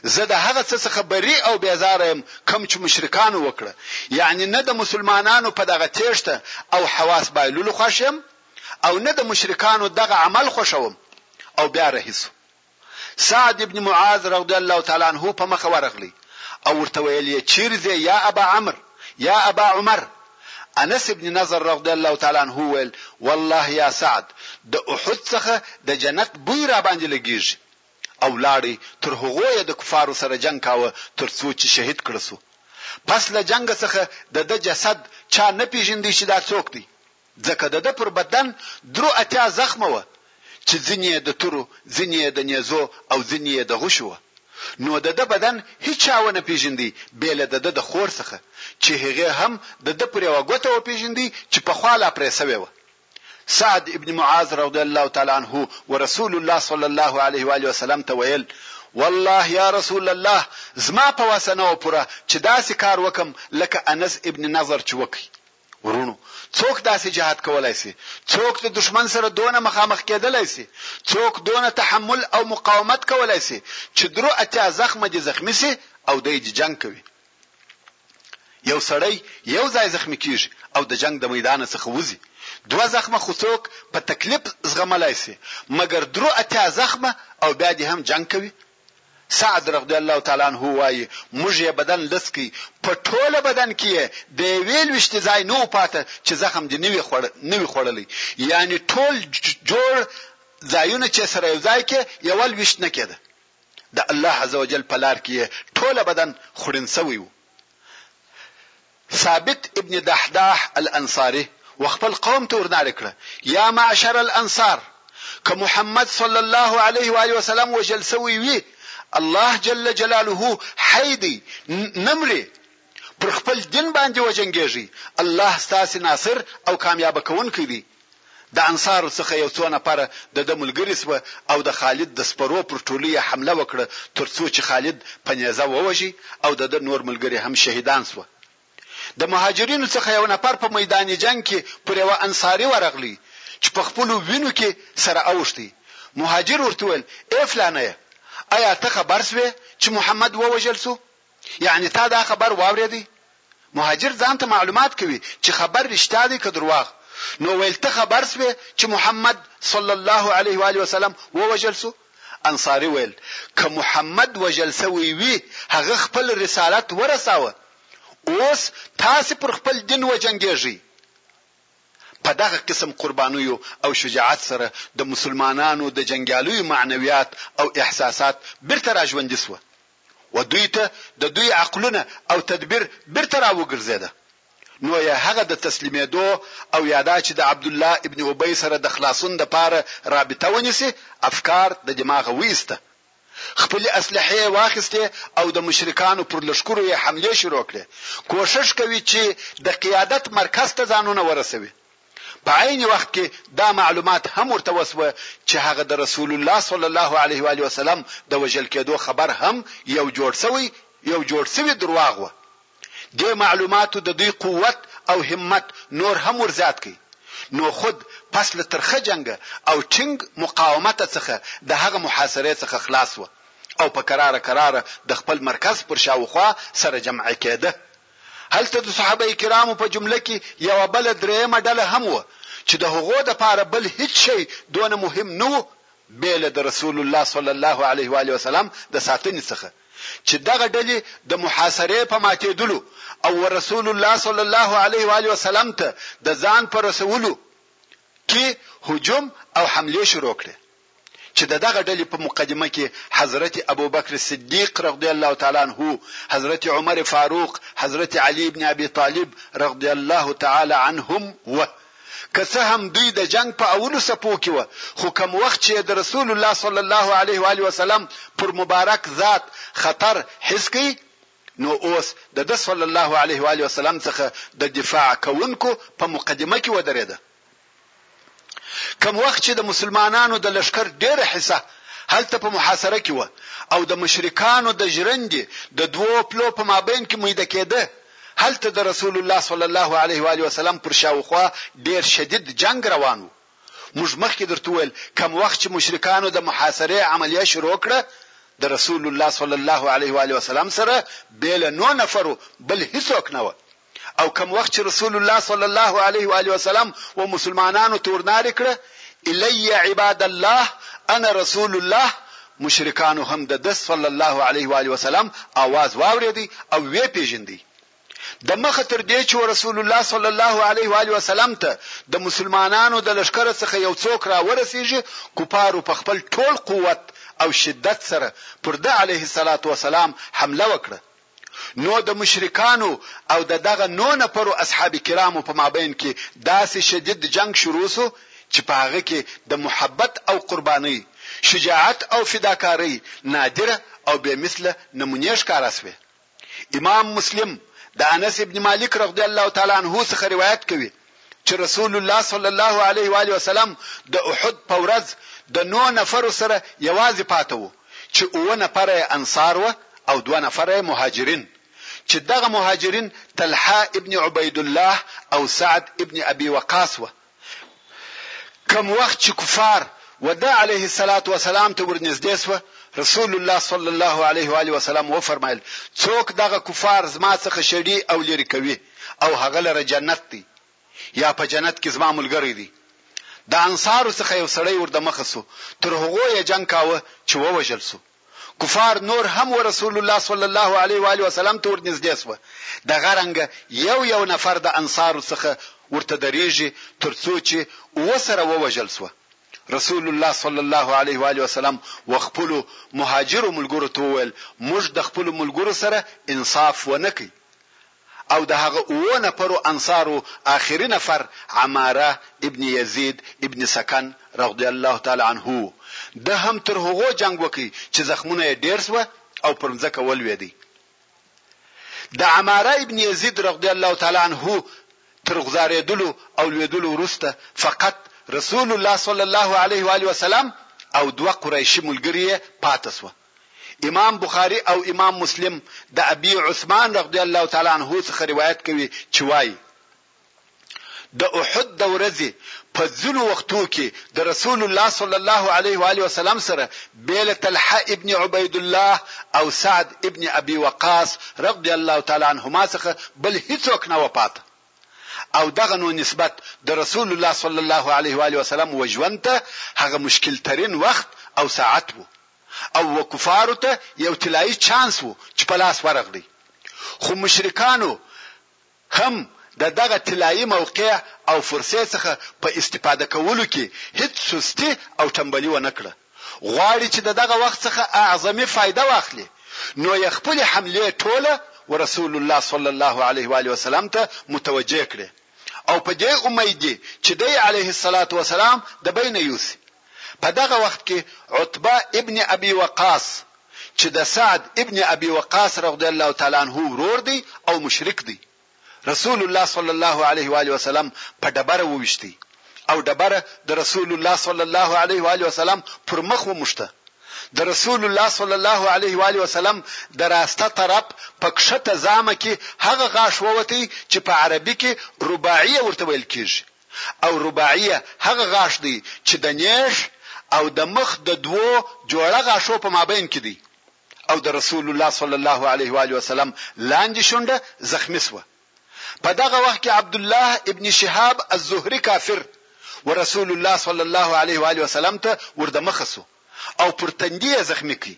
زه د هغه څه څخه بری او بیزار يم کوم چې مشرکانو وکړه یعنی نه د مسلمانانو په دغه تیښته او حواس بایللو خوښ يم او نه د مشرکانو دغه عمل خوښوم او بیا رهي شو. سعد ابن معاذ رضی الله تعالی عنه په مخه ورغلی او ورته ویل یې، چیرې ځې یا ابا عمرو یا ابا عمر؟ انس ابن نضر رضی الله تعالی عنه وویل، والله یا سعد د احد څخه د جنت بوی راباندې لګیږي. او لاړی تر هغو یې د کفارو سره جنګ کاوه تر څو چې شهید کړه شو. پس له جنګه څخه د ده جسد چا نه پیژندی چې دا څوک دی؟ ځکه د ده پر بدن درو اتیا زخمه وه، چې ځینې یې د تورو، ځینې یې د نیزو او ځینې یې د غشو وه، نو د ده بدن هیچا ونه پېژندی بې له د ده د خور څخه، چې هغې هم د ده پر یوه ګوته وپېژندی چې پخوا لا پرې شوې وه. سعد ابن معاذ رضی الله تعالی عنه ورسول الله صلی الله علیه وآله وسلم ته ویل، والله یا رسول الله زما په وسه نه وه پوره چې داسې کار وکړم لکه انس ابن نضر چې وکړ. وروڼو! څوک داسې جهاد کولای شي؟ څوک د دښمن سره دونه مخامخ کېدلای شي؟ څوک دونه تحمل او مقاومت کولای شي چې درو اتیا زخمه دې زخمي شي او دی دې جنګ کوي؟ یو سړی یو ځای زخمي کېږي او د جنګ د میدانه څخه وځي. دوه زخمه خو څوک په تکلیف زغملای شي، مګر درو اتیا زخمه او بیا دې هم جنګ کوي؟ سعد رضی الله تعالی عنه وايي، موږ یې بدن لڅ کړ، په ټوله بدن کې یې د یوې لویشتې ځای نه و پاته چې زخم دې نه وي خوړلی، یعنې ټول جوړ ځایونه چې سره یو ځای کې یوه لویشت نه کېده، د الله عزوجل په لار کې یې ټوله بدن خوړین شوی و. ثابت ابن دحداح الانصاري وخپل قوم ته ورنارې کړه، يا معشر الانصار! که محمد صلی الله عليه واله وسلم وژل شوی وي، الله جل جلاله حی دی، نه مري، پر خپل دين باندې وجنګېږئ، الله ستاسې ناصر او کاميابه کوونکی دی، د انصارو څخه یو څو نفره د ده ملګري شوه او د خالد د سپرو پر ټولۍ یې حمله وکړه تر څو چې خالد په نیزه ووژي او د ده نور ملګري هم شهیدان شوه. د مهاجرینو څخه یو نفر په میدان جنګ کې پر یوه انصاري ورغلی چې په خپلو وینو کې سره اوښتی. مهاجر ورته وویل، ای فلانیه! ایا ته خبر شوې چې محمد ووژل شو؟ یعنی تا دا خبر واوریدی؟ مهاجر ځان ته معلومات کوی چی خبر رشتیا دی که درواغ نو ویل ته خبر سوی چی محمد صلی الله علیه و آله وسلم ووژل سو؟ انصاری ویل که محمد وژل سوی وی هغه خپل رسالت ورساوه اوس تاسی پر خپل دین وجنګیږی په دغه قسم قربانیو او شجاعت سره د مسلمانانو د جنګیالیو معنویات او احساسات بیرته راژوندی سوه و دوی ته د دوی عقلونه او تدبیر بیرته را وګرځیده نو یا هغه د تسلیمیدو او یا دا چې د عبدالله ابن ابی سره د خلاصون د پاره رابطه ونیسي افکار د دماغه وایسته خپلې اسلحې یې واخیستې او د مشرکانو پر لښکرو یې حملې شروع کړې کوښښ کوي چې د قیادت مرکز ته ځانونه ورسوي په عین وخت کې دا معلومات هم ورته وشوه چې هغه د رسول الله صلی الله علیه و آله وسلم د وژل کېدو خبر هم یو جوړ شوی یو جوړ شوی درواغ وه. دې معلوماتو د دوی قوت او همت نور هم ور زیات کړ، نو خود پس له ترخه جنګه او ټینګ مقاومته څخه د هغه محاصرې څخه خلاص شوه او په کراره کراره د خپل مرکز پر شاوخوا سره جمعه کېده هلته د صحابه کرامو په جمله کې یوه بله درېیمه ډله هم وه چې د هغو لپاره بل هیڅ شی دونه مهم نه و بې له د رسول الله صلی الله علیه وآله وسلم د ساتنې څخه چې دغه ډلې د محاصرې په ماتېدلو او ورسول الله صلی الله علیه وآله وسلم ته د ځان په رسولو کې هجوم او حملې شروع کړې چې د دغه ډلې په مقدمه کې حضرت ابوبکر صدیق رضی الله تعالی عنه، حضرت عمر فاروق، حضرت علی بن ابی طالب رضی الله تعالی عنهم وه. که څه هم دوی د جنګ په اولو صفو کې وه، خو کوم وخت چې د رسول الله صلی الله علیه وآله وسلم پر مبارک ذات خطر حس کړ، نو اوس د ده صلی الله علیه وآله وسلم څخه د دفاع کوونکو په مقدمه کې ودرېده. کوم وخت چې د مسلمانانو د لښکر ډېره حصه هلته په محاصره کې وه او د مشرکانو د ژرندې د دوو پلو په مابین کې میده کېده، هلته د رسول الله صلی الله علیه وآله وسلم پر شاوخوا ډېر شدید جنګ روان و. موږ مخکې درته وویل، کوم وخت چې مشرکانو د محاصرې عملیه شروع کړه، د رسول الله صلی الله علیه وآله وسلم سره بې له نو نفرو بل هیڅوک نه وه. او کوم وخت چې رسول الله صلی الله علیه و آله وسلم و مسلمانانو تورناری کړه الی عباد الله انا رسول الله مشرکانو هم د د صلی الله علیه و آله وسلم आवाज واوریدي او وی پیژندي د مخه تر دې چې رسول الله صلی الله علیه و علیه وسلم ته د مسلمانانو د لشکره څخه یو څوک را ورسیږي کوپارو په خپل ټول قوت او شدت سره پر د علیه الصلاۃ والسلام حمله وکړه نو د مشرکانو او د دغه نو نفرو اصحاب کرامو په مابین کي داسي شدید جنګ شروع سو چي په هغه کي د محبت او قربانۍ، شجاعت او فداکارۍ نادره او بې مثله نمونې ښکاره سوې. امام مسلم د انس ابن مالک رضی الله تعالی عنه څخه روایت کوي، چې رسول الله صلی الله علیه و آله وسلم د احد په ورځ د نو نفرو سره یوازې پاته وو چې اووه نفره یې انصار وه او دوه نفره یې مهاجرین چې دغه مهاجرین طلحه ابن عبید الله او سعد ابن ابي وقاص وه کم وخت چې کفار ودا علیه الصلاۃ والسلام ته ورنږدې سو رسول الله صلی الله علیه و علیه وسلم و فرمایل څوک دغه کفار زما څخه شړي او لری کوي او هغه لره جنت دی یا په جنت کې زما ملګری دی. د انصارو څخه یو سړی ور دمخه سو، تر هغو یې جنګ کاوه چې ووژل سو. کفار نور هم و رسول الله صلی الله علیه وآله وسلم ته ور نږدې سوه، دغه رنګه یو یو نفر د انصارو څخه ورته درېږي تر څو چې و سره ووژل سوه. رسول الله صلی الله علیه وآله وسلم و خپلو مهاجرو ملګرو ته وویل، موږ د خپلو ملګرو سره انصاف ونه کړ، او د هغه اوو نفرو انصارو آخري نفر عماره ابن یزید ابن سکن رغدی الله تعالی عنه وو، ده هم تر هغو جنګ وکړ چې زخمونه یې ډېر شوه او پر مځکه ولوېدی. د عماره ابن یزید رغدی الله تعالی عنه تر غوځارېدلو او لوېدلو وروسته فقط رسول الله صلی الله علیه وآله وسلم او دوه قریشي ملګري یې پاته شوه. امام بخاري او امام مسلم د ابي عثمان رضي الله تعالی عنه څخه روايت کوي چې وايي، د احد د ورځې په ځینو وختو کې د رسول الله صلی الله علیه و آله وسلم سره بې له طلحه ابن عبید الله او سعد ابن ابي وقاص رضي الله تعالی عنهما څخه بل هیڅوک نه و پاته او دغه نو نسبت د رسول الله صلی الله علیه و آله وسلم و ژوند ته هغه مشکل ترین وخت او ساعت وو. او و کفارو ته یو طلایی چانس وو چې په لاس ورغلی خو مشرکانو هم د دغه طلایی موقع او فرصې څخه په استفاده کولو کې هیڅ سستی او ټمبلی ونه کړه غواړي چې د دغه وخت څخه اعظمی فایده واخلي نو یې خپلې حملې ټوله و رسول الله صلی الله علیه و آله وسلم ته متوجه کړې او په دې امید دي چې دی علیه الصلوة والسلام د بینه یوسي په دغه وخت کې عتبه ابن ابي وقاص چې د سعد ابن ابي وقاص رضي الله تعالی عنه ورور دی او مشرک دی رسول الله صلی الله علیه و آله وسلم په ډبره وویشتی او ډبره د رسول الله صلی الله علیه و آله وسلم پر مخ وموښته د رسول الله صلی الله علیه و علیه وسلم د راسته طرف په کښته زامه کې هغه غاښ ووتی چې په عربي کې رباعیه ورته ویل کیږي او رباعیه هغه غاښ دی چې د نیښ او د مخ د دوو جوړه غاښو په مابین کې دی او د رسول الله صلی الله علیه و آله وسلم لاندې شونډه زخمي شوه په دغه وخت کې عبد الله ابن شهاب الزهري کافر ورسول الله صلی الله علیه و آله وسلم ته ورده مخه سو او پر تندي یې زخمي کړي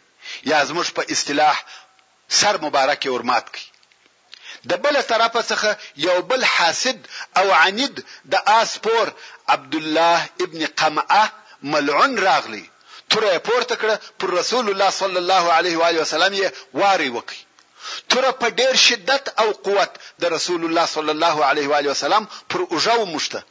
یا زموږ په اصطلاح سر مبارک یې ورمات کړ. د بله طرفه څخه یو بل حاسد او عنید د آس سپور عبدالله ابن قمعه ملعون راغلی، توره یې پورته کړه، پر رسول الله صلی الله علیه و آله وسلم یې واری وکړ. توره په ډېر شدت او قوت د رسول الله صلی الله علیه و آله وسلم پر اوږه وموښته.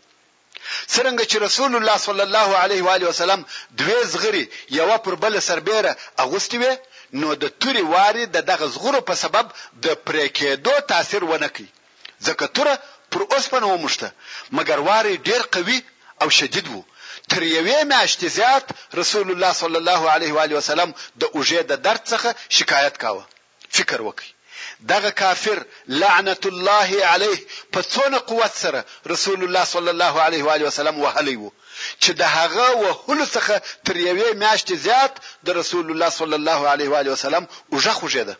څرنګه چې رسول الله صلی الله علیه و آله وسلم دوې زغرې یوه پر بله سربېره اغوستې وې، نو د تورې وارې د دغه زغرو په سبب د پرې کېدو تاثیر ونه کړ، ځکه توره پر اوسپنه وموښته، مګر واری ډېر قوي او شدید وو، تر یوې میاشتې زیات رسول الله صلی الله علیه و آله وسلم د اوږې د درد څخه شکایت کاوه. فکر وکړئ دغه کافر لعنت الله علیه په څونه قوت سره رسول الله صلی الله علیه وآله وسلم وهلی وو چې د هغه وهلو څخه تر یوې میاشتې زیات د رسول الله صلی الله علیه وآله وسلم اوږه خوږېده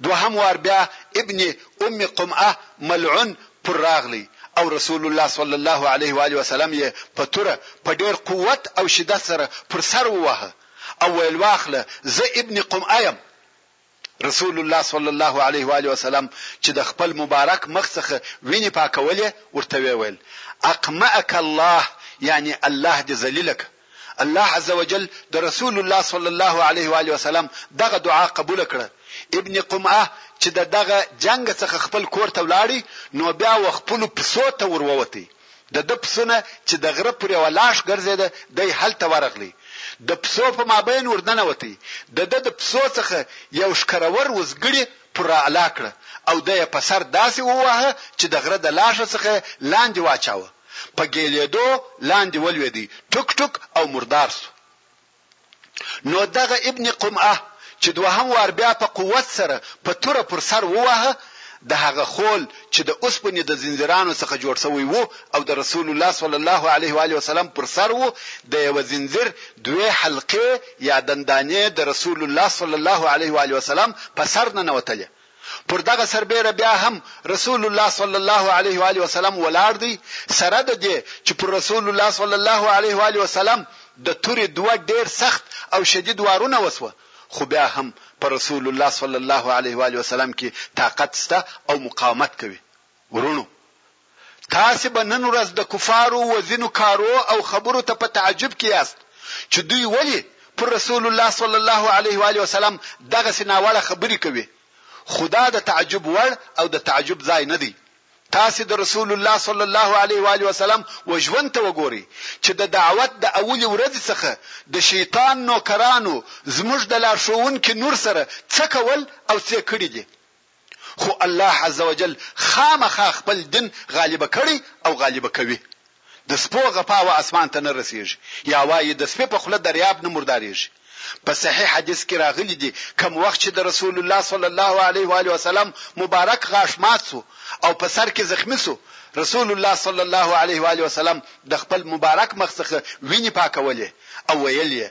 دوهم وار بیا ابن ام قمعه ملعون پر راغلی او رسول الله صلی الله علیه و علیه وسلم یې په توره په ډیر قوت او شدت سره پر سر ووهه او ویل واخله زه ابن قمعه یم. رسول الله صلی الله علیه وآله وسلم چې د خپل مبارک مخ څخه وینې پاکولې ورته ویې ویل، اقمعک الله یعنې الله دې ذلیل که. الله عز وجل د رسول الله صلی الله علیه وآله وسلم دغه دعا قبوله کړه. ابن قمعه چې د دغه جنګ څخه خپل کور ته ولاړی نو بیا وخپلو پسو ته ورووتی. د ده پسونه چې د غره پر یوه لاښ ګرځېده، دی هلته ورغلی، د پسو په مابین ور ننوتی، د ده د پسو څخه یو ښکرور وزګړي پر راعلا کړه او ده یې په سر داسې وواهه چې د غره د لاښه څخه یې لاندې واچاوه، په ګېلېدو لاندې ولوېدی، ټوک ټوک او مردار شو. نو دغه ابن قمعه چې دوهم وار بیا په قوت سره په توره پر سر وواهه، د هغه خول چې د اوسپنې د زنځیرانو څخه جوړ شوی و او د رسول الله صلی الله علیه و آله وسلم پر سر و، د یوه زنځیر دوې حلقې یا دندانې د رسول الله صلی الله علیه و آله وسلم په سر ننوتلې. پر دغه سربېره بیا هم رسول الله صلی الله علیه و آله وسلم ولاړ دی سره د دې چې پر رسول الله صلی الله علیه و آله وسلم د تورې دوه ډېر سخت او شدید وارونه وسوه خو بیا هم پر رسول الله صلی الله علیه و آله وسلم کې طاقت سته او مقاومت کوي وروڼو! تاسې به نن ورځ د کفارو و ځینو کارو او خبرو ته په تعجب کې یاست چې دوی ولې پر رسول الله صلی الله علیه و آله وسلم دغسې ناوړه خبرې کوي، خو دا د تعجب وړ او د تعجب ځای نه دی. تاسې د رسول الله صلی الله علیه و آله وسلم و ژوند ته وګورئ چې د دعوت د اولې ورځې څخه د شیطان نوکرانو زموږ د لارښوونکي نور سره څه کول او څۀ کړي دي. خو الله عزوجل خامخا خپل دين غالب کړی او غالب کوی د سپو غپاوه اسمان ته نه رسيږی يا وايی د سپی په خوله درياب نه مرداريږی په صحيح حديث کی راغلی دی کوم وخت چی د رسول الله صلی الله عليه وآله وسلم مبارک غاښ مات سو او په سر کی زخمی سو رسول الله صلی الله عليه وآله وسلم د خپل مبارک مخ څخه وينی پاکولې او ويل يې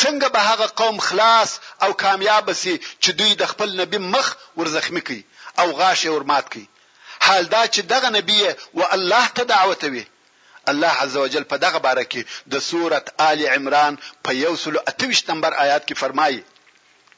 څنګه به هغه قوم خلاص او کامیاب شي چې دوی د خپل نبي مخ ور زخمي کړ او غاښ یې ور مات کړ حال دا چې دغه نبي یې و الله ته دعوتوي الله عزوجل په دغه باره کې د سورة آل عمران په یو سلو اته ویشت نمبر آیات کې فرمایي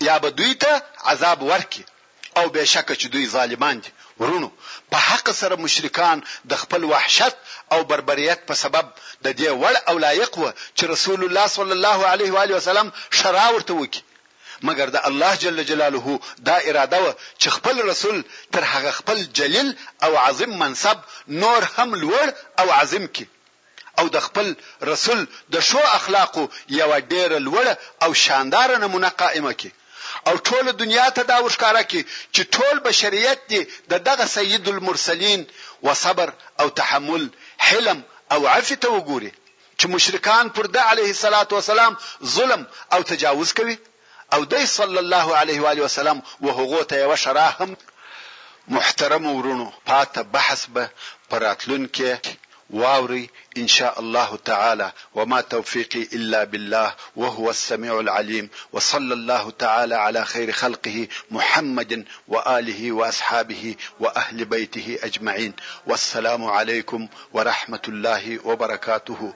یا به دوی ته عذاب ورکړي او بېشکه چې دوی ظالمان دي، وروڼو، په حق سره مشرکان د خپل وحشت او بربریت په سبب د دې وړ او لایق وه چې رسول الله صلی الله علیه وآله وسلم ښرا ورته وکړي مګر د الله جل جلاله دا اراده وه چې خپل رسول تر هغه خپل جلیل او عظیم منصب نور هم لوړ او عظیم کړي. او د خپل رسول د ښو اخلاقو یوه ډېره لوړه او شانداره نمونه قائمه کړي او ټوله دنیا ته دا ورښکاره کړي چې ټول بشریت دې د دغه سید المرسلین و صبر او تحمل، حلم او عفي ته وګوري چې مشرکان پر ده، علیه السلام، ظلم او تجاوز کوي. او دی صلی الله علیه وآله وسلم و هغو ته یوه ښه راه هم محترمو وروڼو پاته بحث به په راتلونکې کې واورئ ان شاء الله تعالی وما توفیقی الا بالله وهو السمیع العلیم وصلی الله تعالی علی خیر خلقه محمد وآله واصحابه واهل بیته اجمعین والسلام علیکم ورحمة الله وبرکاته.